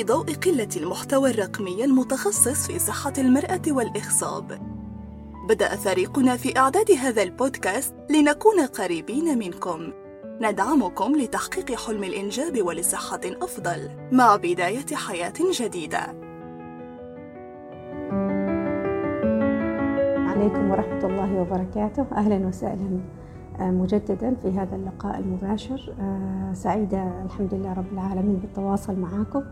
في ضوء قلة المحتوى الرقمي المتخصص في صحة المرأة والإخصاب بدأ فريقنا في إعداد هذا البودكاست لنكون قريبين منكم. ندعمكم لتحقيق حلم الإنجاب ولصحة أفضل مع بداية حياة جديدة. عليكم ورحمة الله وبركاته. أهلا وسهلا مجددا في هذا اللقاء المباشر. سعيدة الحمد لله رب العالمين بالتواصل معكم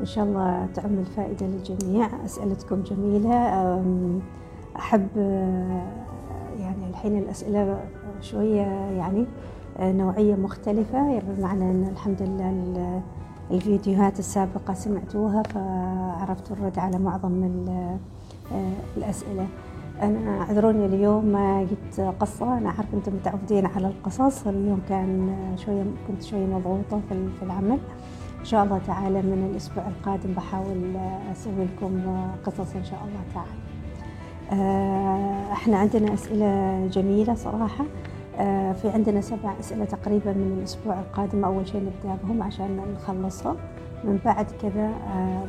إن شاء الله تعم الفائدة للجميع. أسئلتكم جميلة. أحب يعني الحين الأسئلة شوية يعني نوعية مختلفة. بمعنى أن الحمد لله الفيديوهات السابقة سمعتوها فعرفت الرد على معظم الأسئلة. أنا أعذروني اليوم ما جبت قصة. أنا أعرف أنتم متعودين على القصص. اليوم كان شوية كنت شوية مضغوطة في العمل. إن شاء الله تعالى من الأسبوع القادم بحاول أسوي لكم قصص إن شاء الله تعالى. إحنا عندنا أسئلة جميلة صراحة. في عندنا سبع أسئلة تقريبا من الأسبوع القادم. أول شيء نبدأ بهم عشان نخلصها من بعد كذا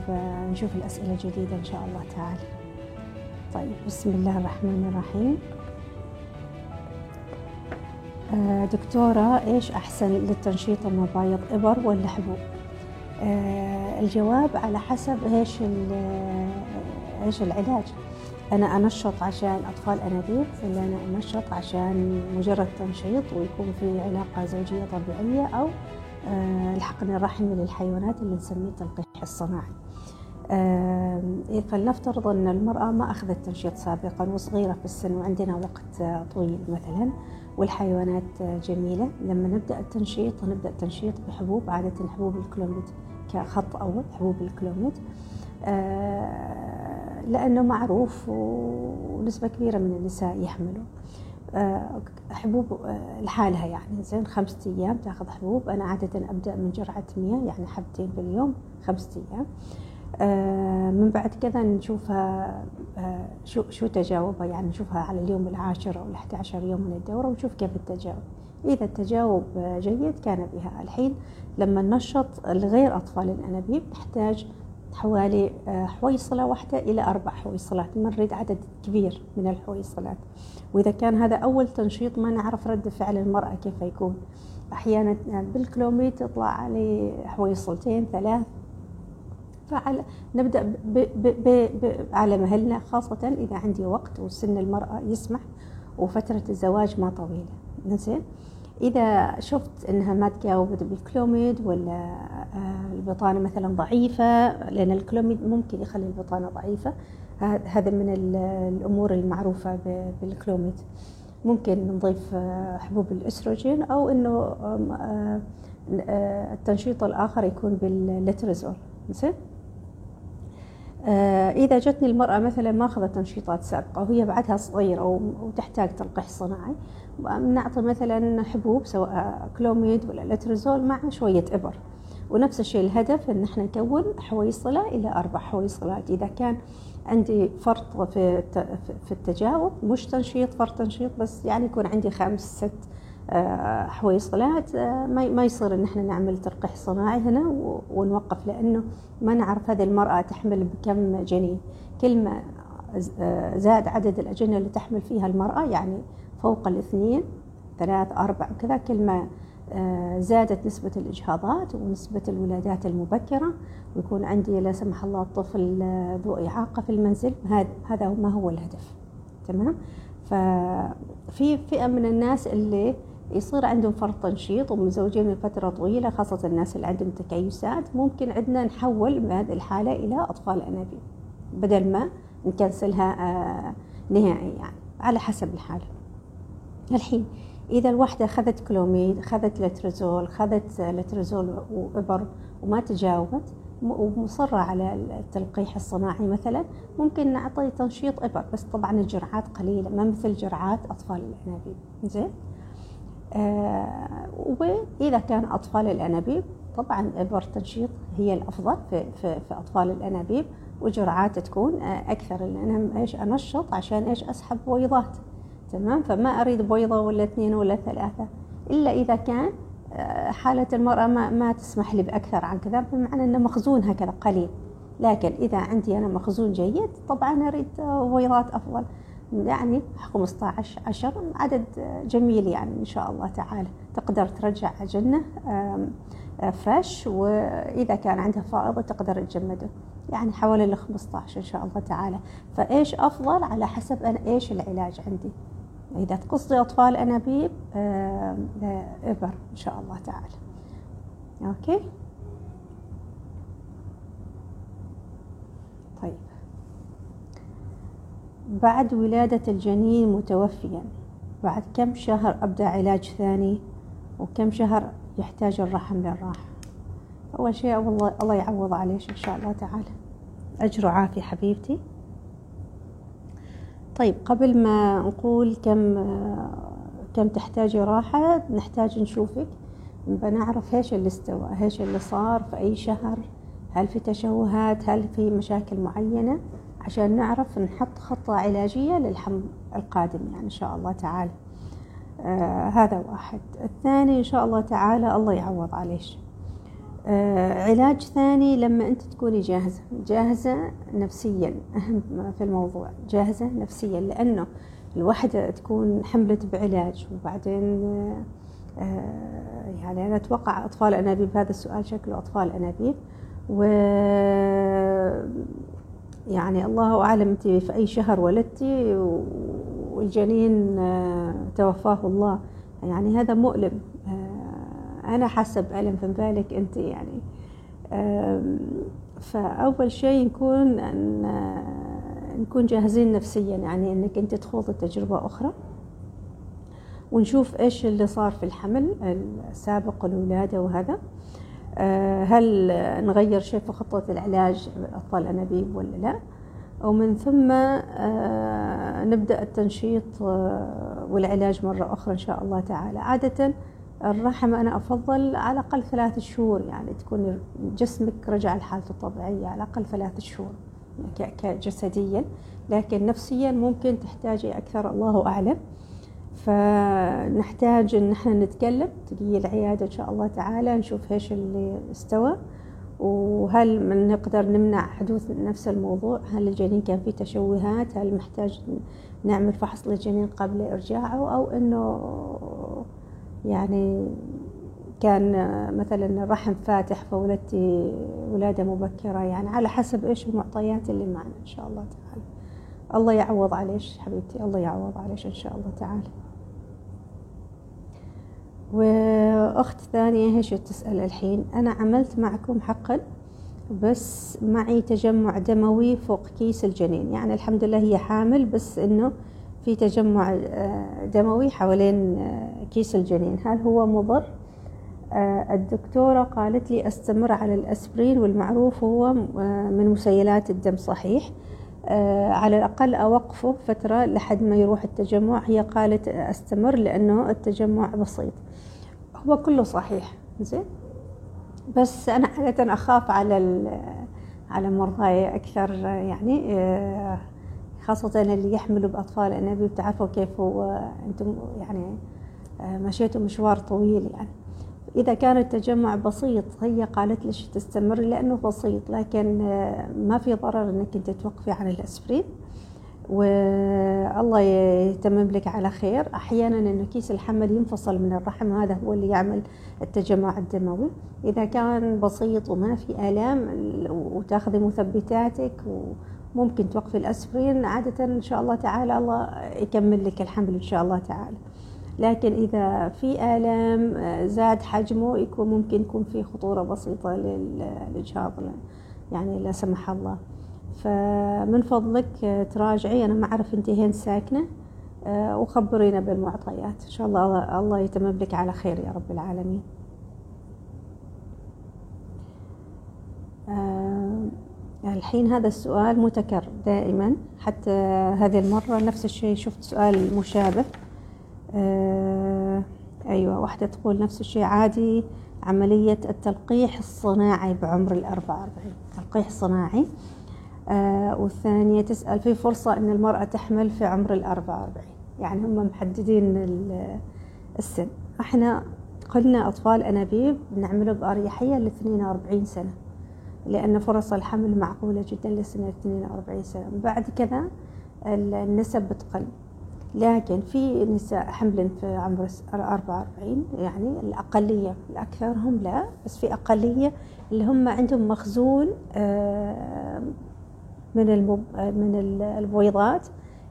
بنشوف الأسئلة الجديدة إن شاء الله تعالى. طيب بسم الله الرحمن الرحيم. دكتورة إيش أحسن للتنشيط المبايض إبر ولا حبوب؟ الجواب على حسب إيش إيش العلاج. أنا أنشط عشان أطفال أنابيب ولا أنا أنشط عشان مجرد تنشيط ويكون في علاقة زوجية طبيعية أو الحقن الرحمي للحيوانات اللي نسميه التلقيح الصناعي. فلنفترض أن المرأة ما أخذت تنشيط سابقا وصغيرة في السن وعندنا وقت طويل مثلا والحيوانات جميلة. لما نبدأ التنشيط نبدأ التنشيط بحبوب عادة حبوب الكلوميد كخط أول حبوب الكلوميد. لأنه معروف ونسبة كبيرة من النساء يحملوا. حبوب لحالها يعني زين خمسة أيام تأخذ حبوب. أنا عادة أبدأ من جرعة مية يعني حبتين باليوم خمسة أيام. من بعد كذا نشوفها شو شو تجاوبها؟ يعني نشوفها على اليوم العاشر أو الأحد عشر يوم من الدورة ونشوف كيف التجاوب. إذا التجاوب جيد كان بها. الحين لما ننشط الغير أطفال الأنابيب نحتاج حوالي حويصلة واحدة إلى أربع حويصلات. نريد عدد كبير من الحويصلات. وإذا كان هذا أول تنشيط ما نعرف رد فعل المرأة كيف يكون. أحيانا بالكلوميد تطلع عليه حويصلتين ثلاث فعلى نبدأ ب ب ب ب على مهلنا خاصة إذا عندي وقت وسن المرأة يسمح وفترة الزواج ما طويلة. زين إذا شفت إنها ما تجاوبت بالكلوميد ولا البطانة مثلا ضعيفة لأن الكلوميد ممكن يخلي البطانة ضعيفة هذا من الأمور المعروفة بالكلوميد. ممكن نضيف حبوب الأستروجين أو إنه التنشيط الآخر يكون باللترزول زين إذا جتني المرأة مثلا ما أخذت تنشيطات سابقة وهي بعدها صغيرة وتحتاج تلقيح صناعي نعطي مثلا حبوب سواء كلوميد ولا لترزول مع شوية إبر. ونفس الشيء الهدف إن إحنا نكون حويصلة إلى أربع حويصلات إذا كان عندي فرط في في التجاوب مش تنشيط فرط تنشيط بس يعني يكون عندي خمس ست حويصلات ما يصير إن إحنا نعمل تلقيح صناعي هنا ونوقف لأنه ما نعرف هذه المرأة تحمل بكم جنين. كل ما زاد عدد الأجنة اللي تحمل فيها المرأة يعني فوق الاثنين ثلاث أربع وكذا كل ما زادت نسبة الإجهاضات ونسبة الولادات المبكرة ويكون عندي لا سمح الله الطفل ذو إعاقة في المنزل هذا ما هو الهدف. تمام؟ ففي فئة من الناس اللي يصير عندهم فرط تنشيط ومزوجين من فترة طويلة خاصة الناس اللي عندهم تكيسات. ممكن عندنا نحول من هذه الحالة إلى أطفال أنابيب بدل ما نكنسلها نهائي يعني على حسب الحالة. الحين إذا الوحدة أخذت كلوميد أخذت لترزول أخذت لترزول وإبر وما تجاوبت ومصرة على التلقيح الصناعي مثلا ممكن نعطي تنشيط إبر. بس طبعا الجرعات قليلة ما مثل جرعات أطفال الأنابيب. زين؟ آه وإذا كان أطفال الأنابيب طبعا إبر تنشيط هي الأفضل في, في, في أطفال الأنابيب وجرعات تكون أكثر لأن إيش أنشط عشان إيش؟ أسحب بويضات تمام؟ فما أريد بويضة ولا اثنين ولا ثلاثة إلا إذا كان حالة المرأة ما, ما تسمح لي بأكثر عن كذا بمعنى أن مخزون هكذا قليل. لكن إذا عندي أنا مخزون جيد طبعا أريد بويضات أفضل. يعني 15 عشر عدد جميل يعني إن شاء الله تعالى. تقدر ترجع أجنة فريش وإذا كان عندها فائضة تقدر تجمده. يعني حوالي ال 15 إن شاء الله تعالى. فإيش أفضل؟ على حسب أنا إيش العلاج عندي. إذا تقصدي أطفال أنابيب إبر إن شاء الله تعالى. أوكي طيب بعد ولادة الجنين متوفيا. بعد كم شهر أبدأ علاج ثاني؟ وكم شهر يحتاج الرحم للراحة؟ أول شيء والله الله يعوض عليش إن شاء الله تعالى. أجر وعافية حبيبتي. طيب قبل ما نقول كم كم تحتاجي راحة نحتاج نشوفك. بنعرف إيش اللي استوى إيش اللي صار في أي شهر؟ هل في تشوهات؟ هل في مشاكل معينة؟ عشان نعرف نحط خطة علاجية للحمل القادم يعني إن شاء الله تعالى. آه هذا واحد. الثاني إن شاء الله تعالى الله يعوض عليش. آه علاج ثاني لما أنت تكوني جاهزة. جاهزة نفسيا أهم في الموضوع. جاهزة نفسيا لأنه الواحدة تكون حملت بعلاج. وبعدين آه يعني أنا أتوقع أطفال أنابيب هذا السؤال شكله أطفال أنابيب. و يعني الله أعلم أنت في أي شهر ولدتي والجنين آه، توفاه الله. يعني هذا مؤلم. آه، أنا حاسة بألم في بالك أنت يعني. فأول شيء نكون أن آه، نكون جاهزين نفسيا يعني أنك أنت تخوضي تجربة أخرى. ونشوف إيش اللي صار في الحمل السابق الولادة وهذا. هل نغير شيء في خطة العلاج أطفال الأنابيب ولا لا؟ ومن ثم آه، نبدأ التنشيط آه، والعلاج مرة أخرى إن شاء الله تعالى. عادة الرحم أنا أفضل على الأقل ثلاث شهور يعني تكون جسمك رجع لحالته الطبيعية على الأقل ثلاث شهور كجسديا. لكن نفسيا ممكن تحتاجي أكثر الله أعلم. فنحتاج إن إحنا نتكلم تجي العيادة إن شاء الله تعالى نشوف إيش اللي استوى وهل من نقدر نمنع حدوث نفس الموضوع؟ هل الجنين كان فيه تشوهات؟ هل محتاج نعمل فحص للجنين قبل إرجاعه؟ أو أنه يعني كان مثلا الرحم فاتح فولدتي ولادة مبكرة يعني على حسب إيش المعطيات اللي معنا إن شاء الله تعالى. الله يعوض عليش حبيبتي الله يعوض عليش إن شاء الله تعالى. وأخت ثانية هي شو تسأل الحين. أنا عملت معكم حقا بس معي تجمع دموي فوق كيس الجنين. يعني الحمد لله هي حامل بس إنه في تجمع آه، دموي حوالين آه، كيس الجنين. هل هو مضر؟ آه، الدكتورة قالت لي أستمر على الأسبرين والمعروف هو من مسيلات الدم صحيح. على الأقل أوقفه فترة لحد ما يروح التجمع. هي قالت أستمر لأنه التجمع بسيط. هو كله صحيح زين؟ بس أنا عادة أخاف على على مرضاي أكثر يعني آه، خاصة اللي يحملوا بأطفال أنابيب بتعرفوا كيف هو أنتم يعني آه، مشيتوا مشوار طويل يعني. إذا كان التجمع بسيط هي قالت ليش تستمر لأنه بسيط لكن آه، ما في ضرر أنك أنت توقفي عن الأسبرين والله يتمم لك على خير. أحيانا إنه كيس الحمل ينفصل من الرحم هذا هو اللي يعمل التجمع الدموي. إذا كان بسيط وما في آلام وتاخذي مثبتاتك وممكن توقفي الاسبرين عادة إن شاء الله تعالى الله يكمل لك الحمل إن شاء الله تعالى. لكن إذا في آلام زاد حجمه يكون ممكن يكون في خطورة بسيطة للاجهاض يعني لا سمح الله. فمن فضلك تراجعي. أنا ما أعرف أنت هين ساكنة آه، وخبرينا بالمعطيات. إن شاء الله الله يتمم لك على خير يا رب العالمين. آه، الحين هذا السؤال متكرر دائما. حتى هذه المرة نفس الشيء شفت سؤال مشابه. آه، أيوة واحدة تقول نفس الشيء. عادي عملية التلقيح الصناعي بعمر الأربعة وأربعين. تلقيح صناعي. آه والثانية تسأل في فرصة أن المرأة تحمل في عمر الأربعة وأربعين. يعني هم محددين السن. إحنا قلنا أطفال أنابيب نعمله بأريحية ل 42 سنة لأن فرص الحمل معقولة جدا لسنة 42 سنة. بعد كذا النسب بتقل. لكن في نساء حمل في عمر 44 يعني الأقلية الأكثر هم لا بس في أقلية اللي هم عندهم مخزون آه، من المب... من البويضات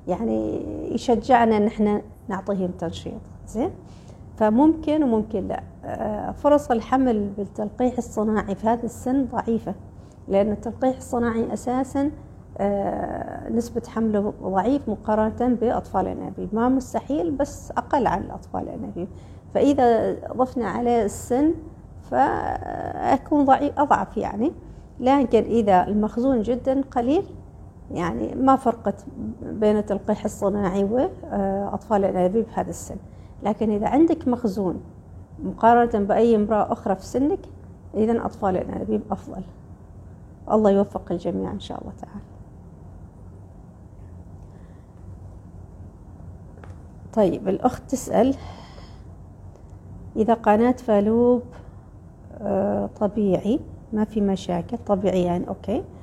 يعني يشجعنا إن إحنا نعطيهم تنشيط زين؟ فممكن وممكن لا. آه، فرص الحمل بالتلقيح الصناعي في هذا السن ضعيفة لأن التلقيح الصناعي أساسا آه، نسبة حمله ضعيف مقارنة بأطفال الأنابيب. ما مستحيل بس أقل عن الأطفال الأنابيب. فإذا ضفنا عليه السن فأكون ضعيف أضعف يعني. لكن إذا المخزون جدا قليل يعني ما فرقت بين التلقيح الصناعي وأطفال الأنابيب هذا السن. لكن إذا عندك مخزون مقارنة بأي امرأة أخرى في سنك إذا أطفال الأنابيب أفضل. الله يوفق الجميع إن شاء الله تعالى. طيب الأخت تسأل إذا قناة فالوب آه، طبيعي ما في مشاكل؟ طبيعي يعني أوكي. آه،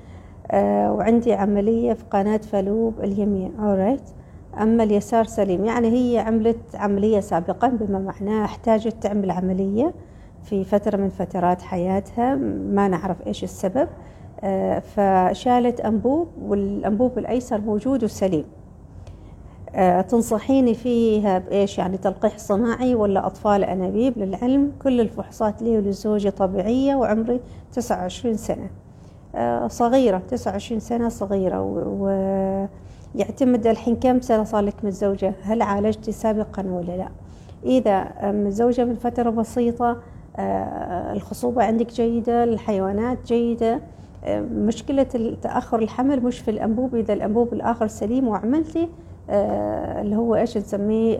وعندي عملية في قناة فالوب اليمين. Alright أما اليسار سليم. يعني هي عملت عملية سابقا بما معناه احتاجت تعمل عملية في فترة من فترات حياتها. ما نعرف إيش السبب. آه، فشالت أنبوب والأنبوب الأيسر موجود وسليم. آه، تنصحيني فيها بإيش؟ يعني تلقيح صناعي ولا أطفال أنابيب؟ للعلم كل الفحوصات لي ولزوجي طبيعية وعمري 29 سنة. آه، صغيرة 29 سنة صغيرة ويعتمد الحين كم سنة صار لك متزوجة هل عالجتي سابقا ولا لا؟ إذا متزوجة من فترة بسيطة الخصوبة عندك جيدة الحيوانات جيدة مشكلة تأخر الحمل مش في الأنبوب. إذا الأنبوب الآخر سليم وعملتي آه، اللي هو إيش نسميه؟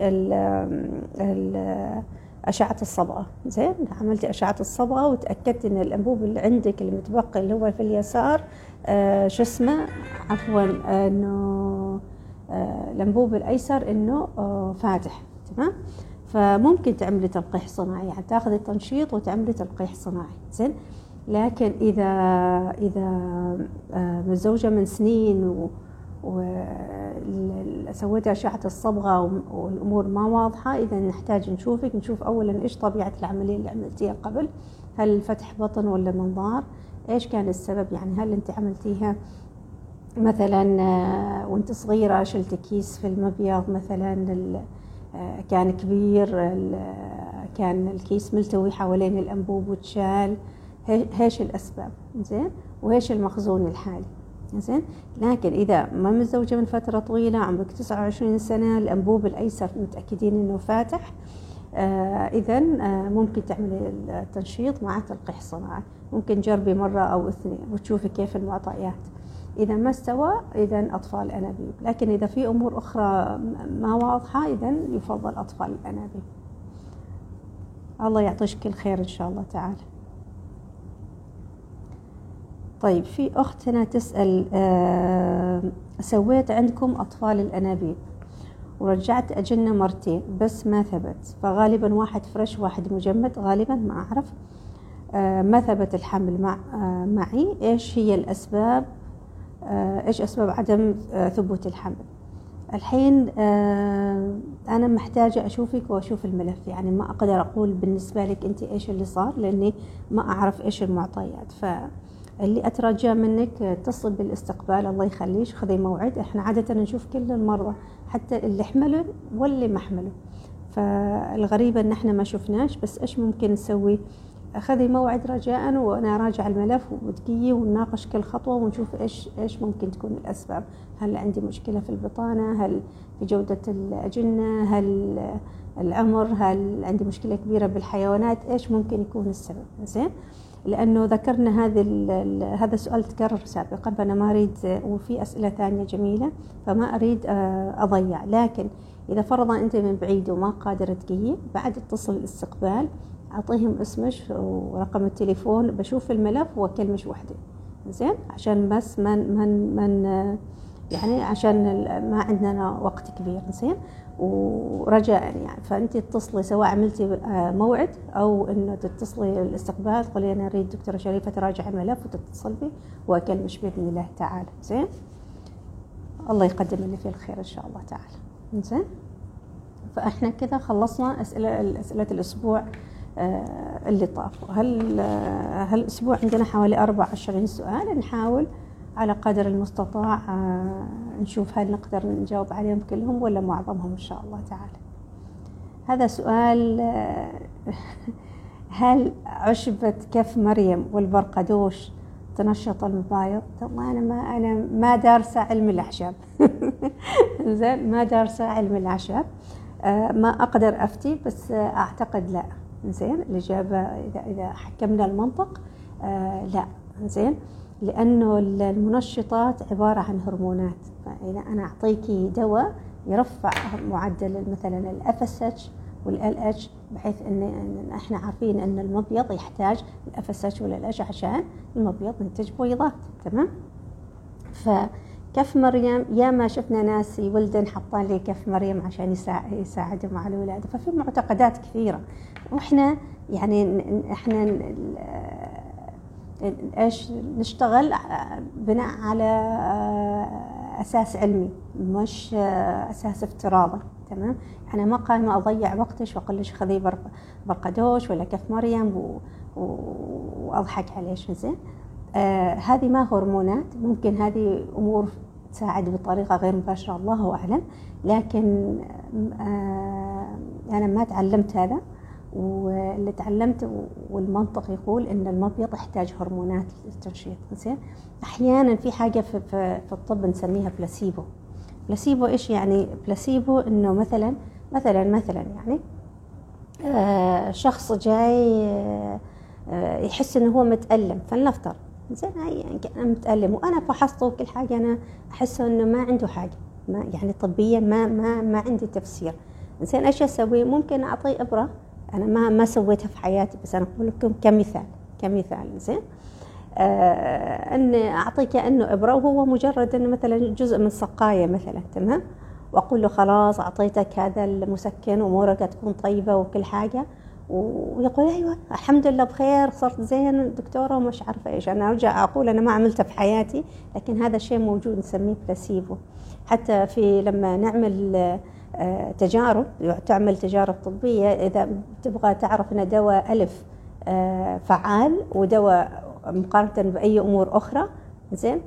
أشعة الصبغة. زين عملتي أشعة الصبغة وتأكدت إن الأنبوب اللي عندك المتبقي اللي هو في اليسار آه، شو اسمه؟ عفوا إنه آه، الأنبوب الأيسر إنه فاتح. تمام؟ فممكن تعملي تلقيح صناعي. يعني تاخذي تنشيط وتعملي تلقيح صناعي. زين؟ لكن إذا إذا آه، متزوجة من سنين و وسويت أشعة الصبغة والأمور ما واضحة. إذا نحتاج نشوفك نشوف أولا إيش طبيعة العملية اللي عملتيها قبل. هل فتح بطن ولا منظار؟ إيش كان السبب؟ يعني هل أنت عملتيها مثلا آه، وأنت صغيرة شلت كيس في المبيض مثلا آه، كان كبير كان الكيس ملتوي حوالين الأنبوب وتشال هيش الأسباب؟ زين. وهيش المخزون الحالي؟ زين لكن إذا ما متزوجة من فترة طويلة عمرك 29 سنة الأنبوب الأيسر متأكدين إنه فاتح آه إذا آه ممكن تعملي التنشيط مع تلقيح صناعي. ممكن جربي مرة أو اثنين وتشوفي كيف المعطيات إذا ما استوى إذا أطفال أنابيب لكن إذا في أمور أخرى ما واضحة إذا يفضل أطفال الأنابيب. الله يعطيك كل خير إن شاء الله تعالى. طيب في أخت هنا تسأل آه سويت عندكم أطفال الأنابيب. ورجعت أجنة مرتين بس ما ثبت. فغالبا واحد فرش واحد مجمد غالبا ما أعرف آه ما ثبت الحمل مع آه معي. إيش هي الأسباب؟ آه إيش أسباب عدم آه ثبوت الحمل؟ الحين آه أنا محتاجة أشوفك وأشوف الملف. يعني ما أقدر أقول بالنسبة لك أنت إيش اللي صار لأني ما أعرف إيش المعطيات. ف اللي اترجى منك اتصل بالاستقبال الله يخليش خذي موعد. إحنا عادة نشوف كل المرضى حتى اللي حملوا واللي ما حملوا فالغريبه إن إحنا ما شفناش بس إيش ممكن نسوي؟ خذي موعد رجاء وأنا راجع الملف ودقيقي ونناقش كل خطوة ونشوف إيش إيش ممكن تكون الأسباب. هل عندي مشكلة في البطانة؟ هل في جودة الأجنة؟ هل العمر هل عندي مشكلة كبيرة بالحيوانات؟ إيش ممكن يكون السبب؟ زين؟ لأنه ذكرنا هذا هذا السؤال تكرر سابقا فأنا ما أريد وفي أسئلة ثانية جميلة فما أريد آه، أضيع. لكن إذا فرضا أنت من بعيد وما قادر تجي بعد اتصل الاستقبال أعطيهم اسمك ورقم التليفون بشوف الملف وأكلمش وحدي. زين؟ عشان بس من من من يعني عشان ما عندنا وقت كبير. زين؟ ورجاء يعني. فأنت تتصلي سواء عملتي آه، موعد أو إنه تتصلي الاستقبال تقولي أنا أريد دكتورة شريفة تراجع الملف وتتصل بي واكلمش باذن الله تعالى. زين؟ الله يقدم لنا فيه الخير إن شاء الله تعالى. زين؟ فإحنا كذا خلصنا أسئلة أسئلة الأسبوع آه، اللي طاف هل آه، هالاسبوع عندنا حوالي 24 سؤال؟ نحاول على قدر المستطاع آه، نشوف هل نقدر نجاوب عليهم كلهم ولا معظمهم إن شاء الله تعالى. هذا سؤال آه، هل عشبة كف مريم والبرقدوش تنشط المبايض؟ طبعا أنا ما أنا ما دارسة علم الأعشاب. زين ما دارسة علم الأعشاب. آه، ما أقدر أفتي بس أعتقد لا. زين الإجابة إذا إذا حكمنا المنطق لا. زين لأنه المنشطات عبارة عن هرمونات. فإذا أنا أعطيكي دواء يرفع معدل مثلا ال FSH وال LH بحيث ان إحنا عارفين إن المبيض يحتاج ال FSH وال LH عشان المبيض ينتج بويضات تمام؟ فكف مريم يا ما شفنا ناس يولدن حاطين لي كف مريم عشان يساعدهم على الولادة. ففي معتقدات كثيرة. وإحنا يعني إحنا إيش نشتغل بناء على آه، أساس علمي مش آه، أساس افتراضي تمام؟ أنا ما قايمه أضيع وقتش وأقول لك خذي برقدوش ولا كف مريم و... وأضحك عليش زين؟ آه هذه ما هرمونات ممكن هذه أمور تساعد بطريقة غير مباشرة الله أعلم لكن آه أنا ما تعلمت هذا. واللي تعلمت والمنطق يقول إن المبيض يحتاج هرمونات للتنشيط زين؟ أحيانا في حاجة في, في, في الطب نسميها بلاسيبو بلاسيبو إيش يعني؟ بلاسيبو إنه مثلا مثلا مثلا يعني آه شخص جاي آه يحس إنه هو متألم فلنفترض زين؟ يعني أنا متألم وأنا فحصته وكل حاجة أنا احس إنه ما عنده حاجة ما يعني طبيا ما ما ما عندي تفسير. زين؟ إيش أسوي؟ ممكن أعطيه إبرة أنا ما ما سويتها في حياتي بس أنا أقول لكم كمثال كمثال زين؟ آه إن اعطيه كانه إبرة وهو مجرد إنه مثلا جزء من سقايه مثلا تمام؟ وأقول له خلاص أعطيتك هذا المسكن امورك تكون طيبة وكل حاجة ويقول أيوه الحمد لله بخير صرت زين دكتورة ومش عارفة إيش. أنا أرجع أقول أنا ما عملته في حياتي لكن هذا شيء موجود نسميه بلاسيبو حتى في لما نعمل تجارب تعمل تجارب طبية إذا تبغى تعرف أن دواء ألف آه، فعال ودواء مقارنة بأي أمور أخرى زين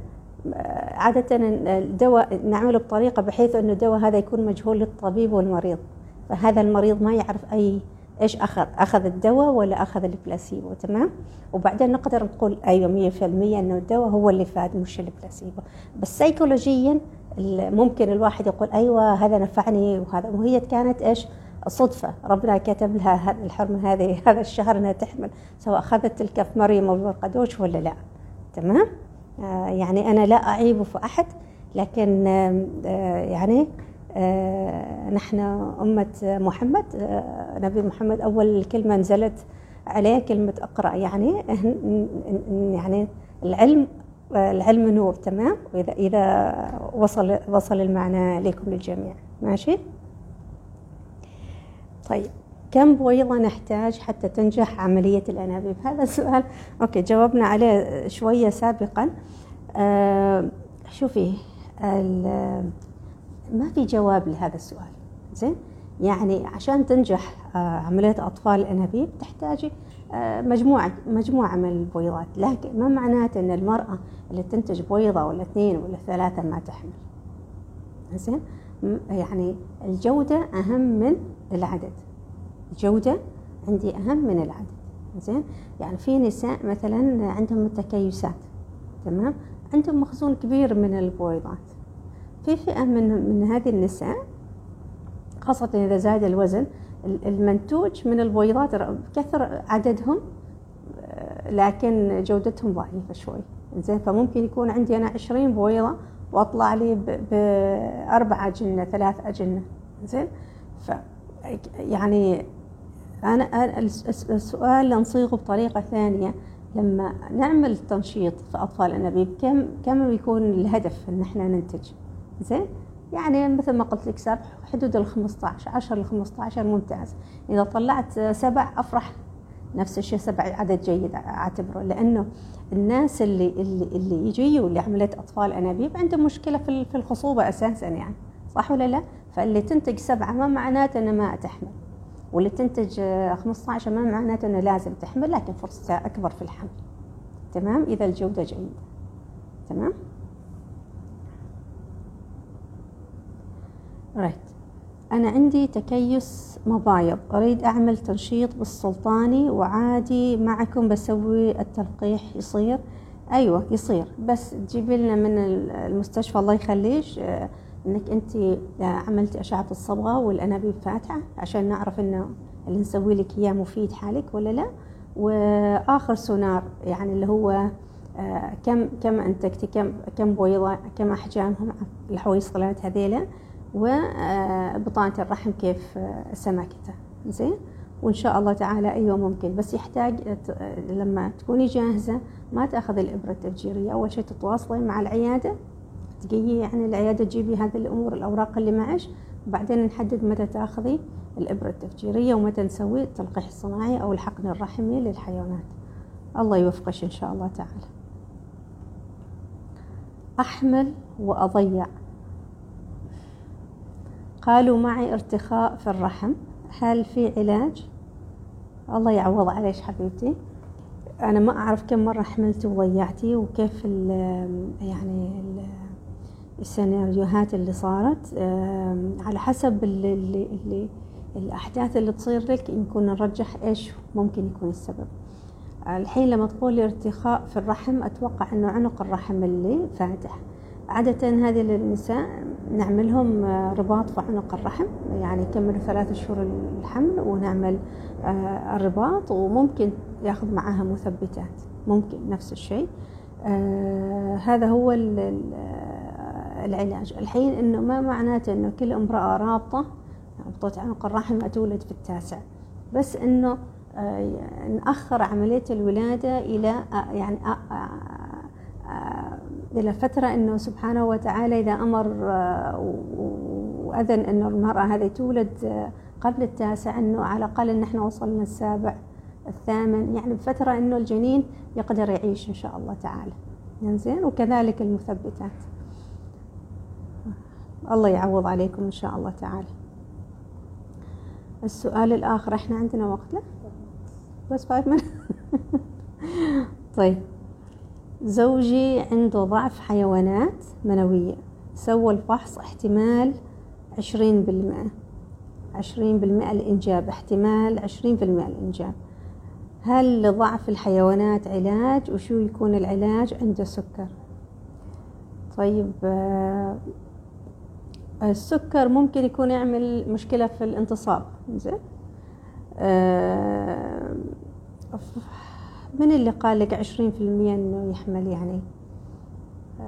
آه، عادة الدواء نعمله بطريقة بحيث أن الدواء هذا يكون مجهول للطبيب والمريض. فهذا المريض ما يعرف أي إيش أخذ؟ أخذ الدواء ولا أخذ البلاسيبو تمام؟ وبعدين نقدر نقول أيوه 100% إنه الدواء هو اللي فاد مش البلاسيبو، بس سيكولوجيا ممكن الواحد يقول أيوه هذا نفعني وهذا وهي كانت إيش؟ صدفة ربنا كتب لها الحرمة هذه هذا الشهر إنها تحمل سواء أخذت الكف مريم أو القدوش ولا لا تمام؟ آه يعني أنا لا أعيب في أحد لكن آه يعني نحن أمة محمد. آه نبي محمد أول كلمة نزلت عليه كلمة اقرأ يعني يعني العلم العلم نور تمام؟ واذا إذا وصل وصل المعنى لكم للجميع. ماشي؟ طيب كم بويضة نحتاج حتى تنجح عملية الأنابيب؟ هذا السؤال. أوكي جاوبنا عليه شوية سابقا. آه شوفي ما في جواب لهذا السؤال. زين؟ يعني عشان تنجح آه عملية أطفال الأنابيب تحتاجي آه مجموعة مجموعة من البويضات لكن ما معناته أن المرأة اللي تنتج بويضة ولا اثنين ولا ثلاثة ما تحمل. زين؟ يعني الجودة أهم من العدد. الجودة عندي أهم من العدد. زين؟ يعني في نساء مثلا عندهم التكيسات تمام؟ عندهم مخزون كبير من البويضات في فئة من من هذه النساء خاصة إذا زاد الوزن المنتوج من البويضات كثر عددهم لكن جودتهم ضعيفة شوي. زين فممكن يكون عندي أنا عشرين بويضة وأطلع لي بأربع أجنة ثلاث أجنة زين ف يعني أنا السؤال نصيغه بطريقة ثانية. لما نعمل تنشيط في أطفال الأنابيب كم كم يكون الهدف إن إحنا ننتج؟ زين؟ يعني مثل ما قلت لك سبع حدود ال 15 10 ل 15 ممتاز. إذا طلعت سبع أفرح. نفس الشيء سبع عدد جيد أعتبره. لأنه الناس اللي اللي اللي يجي واللي عملت أطفال أنابيب عندهم مشكلة في في الخصوبة أساسا يعني. صح ولا لا؟ فاللي تنتج سبعة ما معناته إنه ما تحمل. واللي تنتج 15 ما معناته إنه لازم تحمل لكن فرصتها أكبر في الحمل. تمام؟ إذا الجودة جيدة. تمام؟ رايت أنا عندي تكيس مبايض. أريد أعمل تنشيط بالسلطاني وعادي معكم بسوي التلقيح يصير. أيوة يصير. بس تجيبي لنا من المستشفى الله يخليش آه، إنك أنت آه، عملتي أشعة الصبغة والأنابيب فاتحة عشان نعرف إنه اللي نسوي لك إياه مفيد حالك ولا لا. وآخر سونار يعني اللي هو آه، كم كم أنتجتي؟ كم كم بويضه كم أحجامهم؟ الحويصلات هذيلا. وبطانة الرحم كيف آه، سماكته. زين؟ وإن شاء الله تعالى أيوة ممكن. بس يحتاج لما تكوني جاهزة ما تأخذ الإبرة التفجيرية. أول شيء تتواصلي مع العيادة تجي يعني العيادة تجيبي هذه الأمور الأوراق اللي معش. وبعدين نحدد متى تأخذي الإبرة التفجيرية ومتى نسوي التلقيح الصناعي أو الحقن الرحمي للحيوانات. الله يوفقش إن شاء الله تعالى. أحمل وأضيع. قالوا معي ارتخاء في الرحم. هل في علاج؟ الله يعوض عليش حبيبتي. أنا ما أعرف كم مرة حملتي وضيعتي وكيف ال يعني ال السيناريوهات اللي صارت. على حسب اللي, اللي, اللي الأحداث اللي تصير لك يكون نرجح إيش ممكن يكون السبب. الحين لما تقولي ارتخاء في الرحم أتوقع أنه عنق الرحم اللي فاتح. عادة هذه النساء نعملهم آه، رباط في عنق الرحم يعني يكملوا ثلاثة شهور الحمل ونعمل آه، الرباط وممكن ياخذ معها مثبتات ممكن نفس الشيء. آه هذا هو العلاج. الحين إنه ما معناته إنه كل امرأة رابطة ربطة عنق الرحم تولد في التاسع. بس إنه نأخر عملية الولادة إلى يعني إلى فترة أنه سبحانه وتعالى إذا أمر آه، وأذن أنه المرأة هذه تولد آه، قبل التاسع أنه على الأقل أن إحنا وصلنا السابع الثامن يعني بفترة أنه الجنين يقدر يعيش إن شاء الله تعالى. زين وكذلك المثبتات. الله يعوض عليكم إن شاء الله تعالى. السؤال الآخر إحنا عندنا وقت؟ له بس فايف من طيب. زوجي عنده ضعف حيوانات منوية. سوى الفحص احتمال عشرين بالمئة. عشرين بالمئة الإنجاب احتمال عشرين بالمئة الإنجاب. هل لضعف الحيوانات علاج؟ وشو يكون العلاج؟ عنده سكر. طيب آه، السكر ممكن يكون يعمل مشكلة في الانتصاب. زين. آه، من اللي قال لك عشرين في المية إنه يحمل يعني؟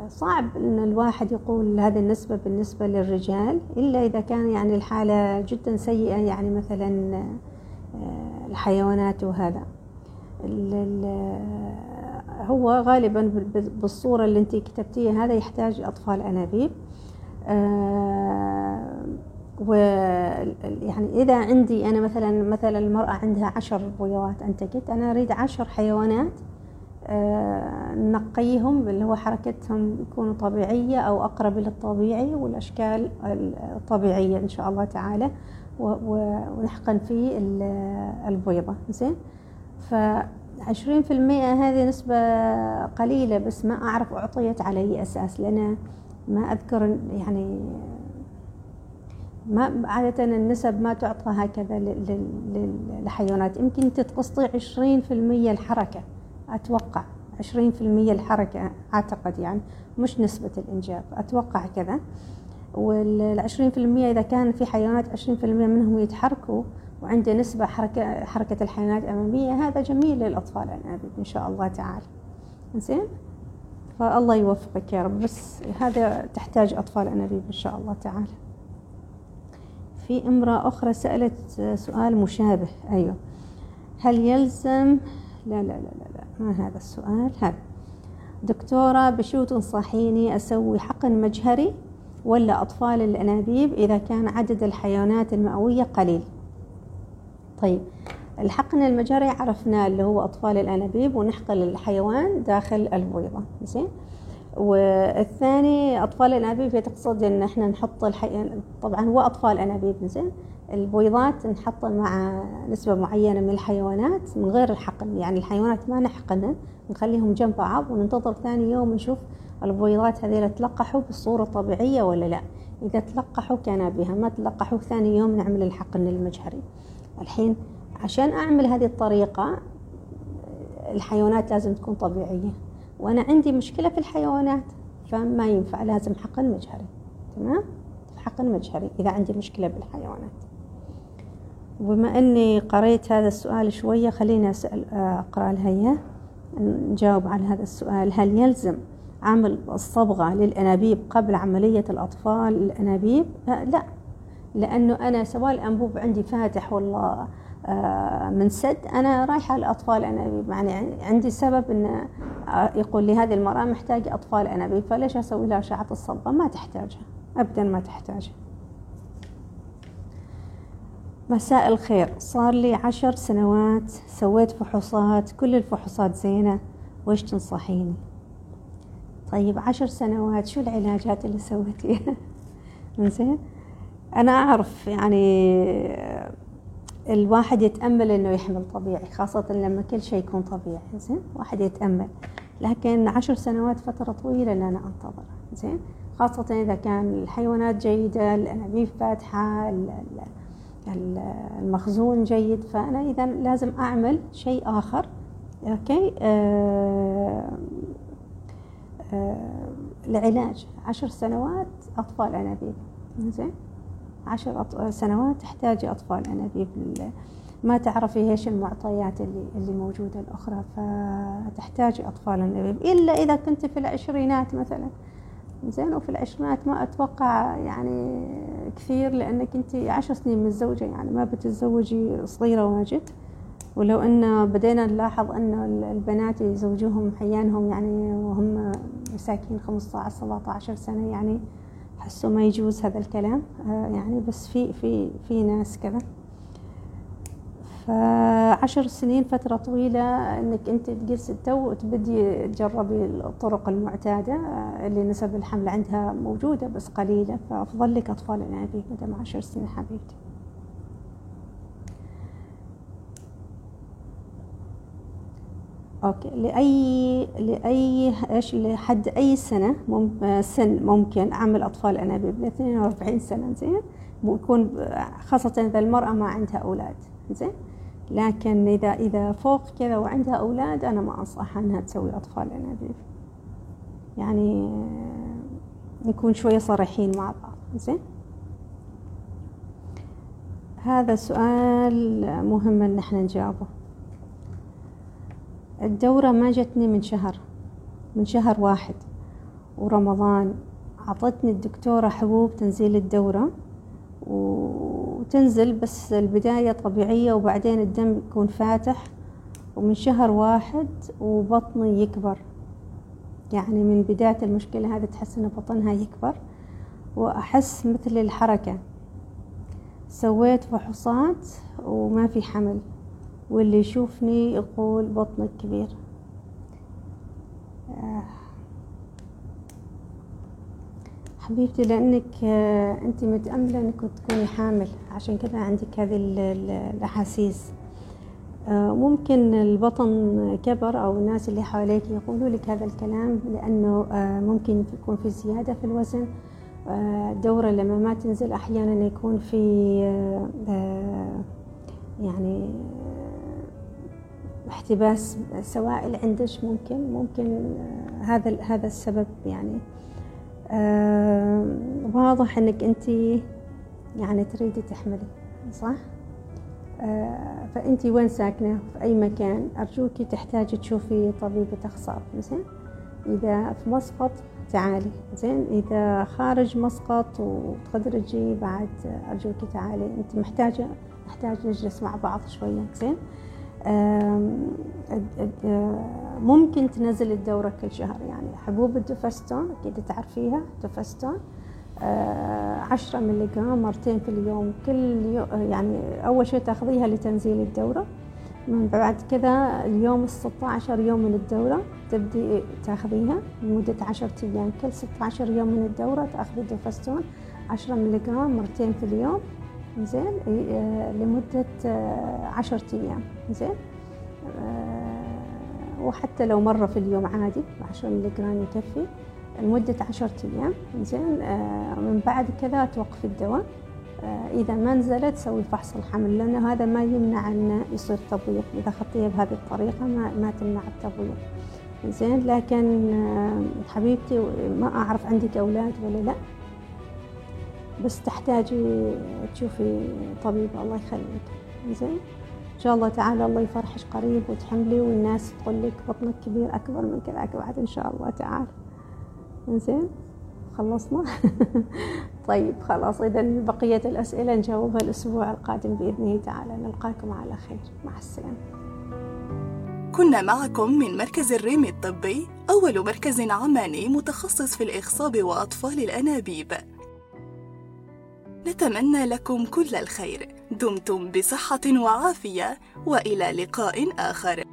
صعب إن الواحد يقول هذه النسبة بالنسبة للرجال إلا إذا كان يعني الحالة جدا سيئة يعني مثلا آه، الحيوانات وهذا. هو غالبا بالصورة اللي أنت كتبتيها هذا يحتاج أطفال أنابيب. آه، و يعني إذا عندي أنا مثلا مثلا المرأة عندها عشر بويضات أنتجت أنا أريد عشر حيوانات آه، نقيهم اللي هو حركتهم يكونوا طبيعية أو أقرب للطبيعي والأشكال الطبيعية إن شاء الله تعالى ونحقن فيه البيضة. زين؟ فعشرين في المئة هذه نسبة قليلة بس ما أعرف أعطيت على أي أساس لأن ما أذكر يعني ما عادة النسب ما تعطى هكذا للحيوانات. يمكن عشرين في المية الحركة أتوقع. عشرين في المية الحركة أعتقد يعني مش نسبة الإنجاب. أتوقع كذا في المية إذا كان في حيوانات عشرين في المية منهم يتحركوا وعنده نسبة حركة حركة الحيوانات الأمامية هذا جميل للأطفال الأنابيب إن شاء الله تعالى زين فالله يوفقك يا رب. بس هذا تحتاج أطفال أنابيب إن شاء الله تعالى في امرأة أخرى سألت سؤال مشابه. أيوة. هل يلزم لا لا لا لا, لا. ما هذا السؤال. هذا. دكتورة بشو تنصحيني أسوي حقن مجهري ولا أطفال الأنابيب إذا كان عدد الحيوانات المئوية قليل؟ طيب. الحقن المجاري عرفنا اللي هو أطفال الأنابيب ونحقن الحيوان داخل البويضة زين. والثاني أطفال الأنابيب تقصد إن إحنا نحط الحي... طبعا هو أطفال أنابيب زين؟ البويضات نحط مع نسبة معينة من الحيوانات من غير الحقن يعني الحيوانات ما نحقنها نخليهم جنب بعض وننتظر ثاني يوم نشوف البويضات هذيلا تلقحوا بالصورة الطبيعية ولا لا. إذا تلقحوا كان بها ما تلقحوا ثاني يوم نعمل الحقن المجهري. الحين عشان أعمل هذه الطريقة الحيوانات لازم تكون طبيعية. وأنا عندي مشكلة في الحيوانات فما ينفع لازم حقن مجهري تمام؟ حقن مجهري إذا عندي مشكلة بالحيوانات. وبما أني قريت هذا السؤال شوية خليني أسأل أقرأ لها نجاوب على هذا السؤال. هل يلزم عمل الصبغة للأنابيب قبل عملية الأطفال الأنابيب؟ آه لا لأنه أنا سواء الأنبوب عندي فاتح آه من سد. أنا رايحة لأطفال أنابيب. يعني عندي سبب أن آه يقول لي هذه المرأة محتاجة أطفال أنابيب فليش أسوي لها أشعة الصبغة ما تحتاجها. أبدا ما تحتاجها. مساء الخير. صار لي عشر سنوات سويت فحوصات كل الفحوصات زينة. وإيش تنصحيني؟ طيب عشر سنوات شو العلاجات اللي سويتيها زين أنا أعرف يعني الواحد يتأمل إنه يحمل طبيعي خاصة لما كل شيء يكون طبيعي زين؟ واحد يتأمل. لكن عشر سنوات فترة طويلة إن أنا أنتظر زين؟ خاصة إذا كان الحيوانات جيدة الأنابيب فاتحة المخزون جيد فأنا إذا لازم أعمل شيء آخر. أوكي؟ آه آه العلاج. عشر سنوات أطفال أنابيب زين؟ عشر أط... سنوات تحتاجي أطفال أنابيب ما تعرفي إيش المعطيات اللي اللي موجودة الأخرى فتحتاجي أطفال أنابيب إلا إذا كنت في العشرينات مثلا. زين وفي العشرينات ما أتوقع يعني كثير لأنك انت عشر سنين متزوجة يعني ما بتتزوجي صغيرة واجد. ولو أن بدينا نلاحظ أن البنات يزوجوهم احيانهم يعني وهم مساكين 15 17 سنة يعني حسوا ما يجوز هذا الكلام يعني بس في في في ناس كذا. فعشر سنين فترة طويلة إنك أنت تجلسي تو تبدي تجربي الطرق المعتادة اللي نسب الحمل عندها موجودة بس قليلة فأفضل لك أطفال الانابيب مدام عشر سنين حبيبتي. أوكي. لأي لأي إيش لحد أي سنة مم... سن ممكن أعمل أطفال انابيب ل 42 سنة زين؟ يكون خاصة إذا المرأة ما عندها أولاد زين؟ لكن إذا إذا فوق كذا وعندها أولاد أنا ما انصحها إنها تسوي أطفال انابيب يعني نكون شوية صريحين مع بعض زين؟ هذا سؤال مهم إن إحنا نجاوبه. الدورة ما جتني من شهر من شهر واحد. ورمضان عطتني الدكتورة حبوب تنزيل الدورة وتنزل بس البداية طبيعية وبعدين الدم يكون فاتح. ومن شهر واحد وبطني يكبر. يعني من بداية المشكلة هذه تحس إن بطنها يكبر. وأحس مثل الحركة. سويت فحوصات وما في حمل. واللي يشوفني يقول بطنك كبير. حبيبتي لأنك أنت متأملة أنك تكوني حامل عشان كذا عندك هذه الأحاسيس. ممكن البطن كبر أو الناس اللي حواليك يقولوا لك هذا الكلام لأنه ممكن يكون في زيادة في الوزن. الدورة لما ما تنزل أحيانا يكون في يعني احتباس سوائل عندك ممكن ممكن هذا هذا السبب يعني. آه واضح إنك أنت يعني تريدي تحملي صح؟ آه فأنت وين ساكنة؟ في أي مكان؟ ارجوكي تحتاجي تشوفي طبيبة أخصاب زين؟ إذا في مسقط تعالي زين؟ إذا خارج مسقط وتخدرجي بعد ارجوكي تعالي. أنت محتاجة نحتاج نجلس مع بعض شوية زين؟ ممكن تنزل الدورة كل شهر يعني حبوب الدوفستون أكيد تعرفيها دوفستون عشرة ملغرام مرتين في اليوم كل يوم يعني أول شيء تاخذيها لتنزيل الدورة. من بعد كذا اليوم الستة عشر يوم من الدورة تبدي تاخذيها لمدة عشرة أيام. كل ستة عشر يوم من الدورة تاخذي دوفستون عشرة ملغرام مرتين في اليوم. زين لمدة عشرة أيام. زين وحتى لو مرة في اليوم عادي عشرة ملغرام يكفي. لمدة عشرة أيام. زين من بعد كذا توقفي الدواء. إذا ما نزلت سوي فحص الحمل لأنه هذا ما يمنع أنه يصير تبويض إذا أخذتيه بهذه الطريقة ما, ما تمنع التبويض زين لكن حبيبتي ما أعرف عندك أولاد ولا لا. بس تحتاجي تشوفي طبيب الله يخليك. زين؟ إن شاء الله تعالى الله يفرحش قريب وتحملي والناس تقول لك بطنك كبير أكبر من كذاك بعد إن شاء الله تعالى. زين خلصنا؟ طيب خلاص إذا بقية الأسئلة نجاوبها الأسبوع القادم بإذنه تعالى. نلقاكم على خير. مع السلامة. كنا معكم من مركز الريم الطبي أول مركز عماني متخصص في الإخصاب وأطفال الأنابيب. نتمنى لكم كل الخير. دمتم بصحة وعافية وإلى لقاء آخر.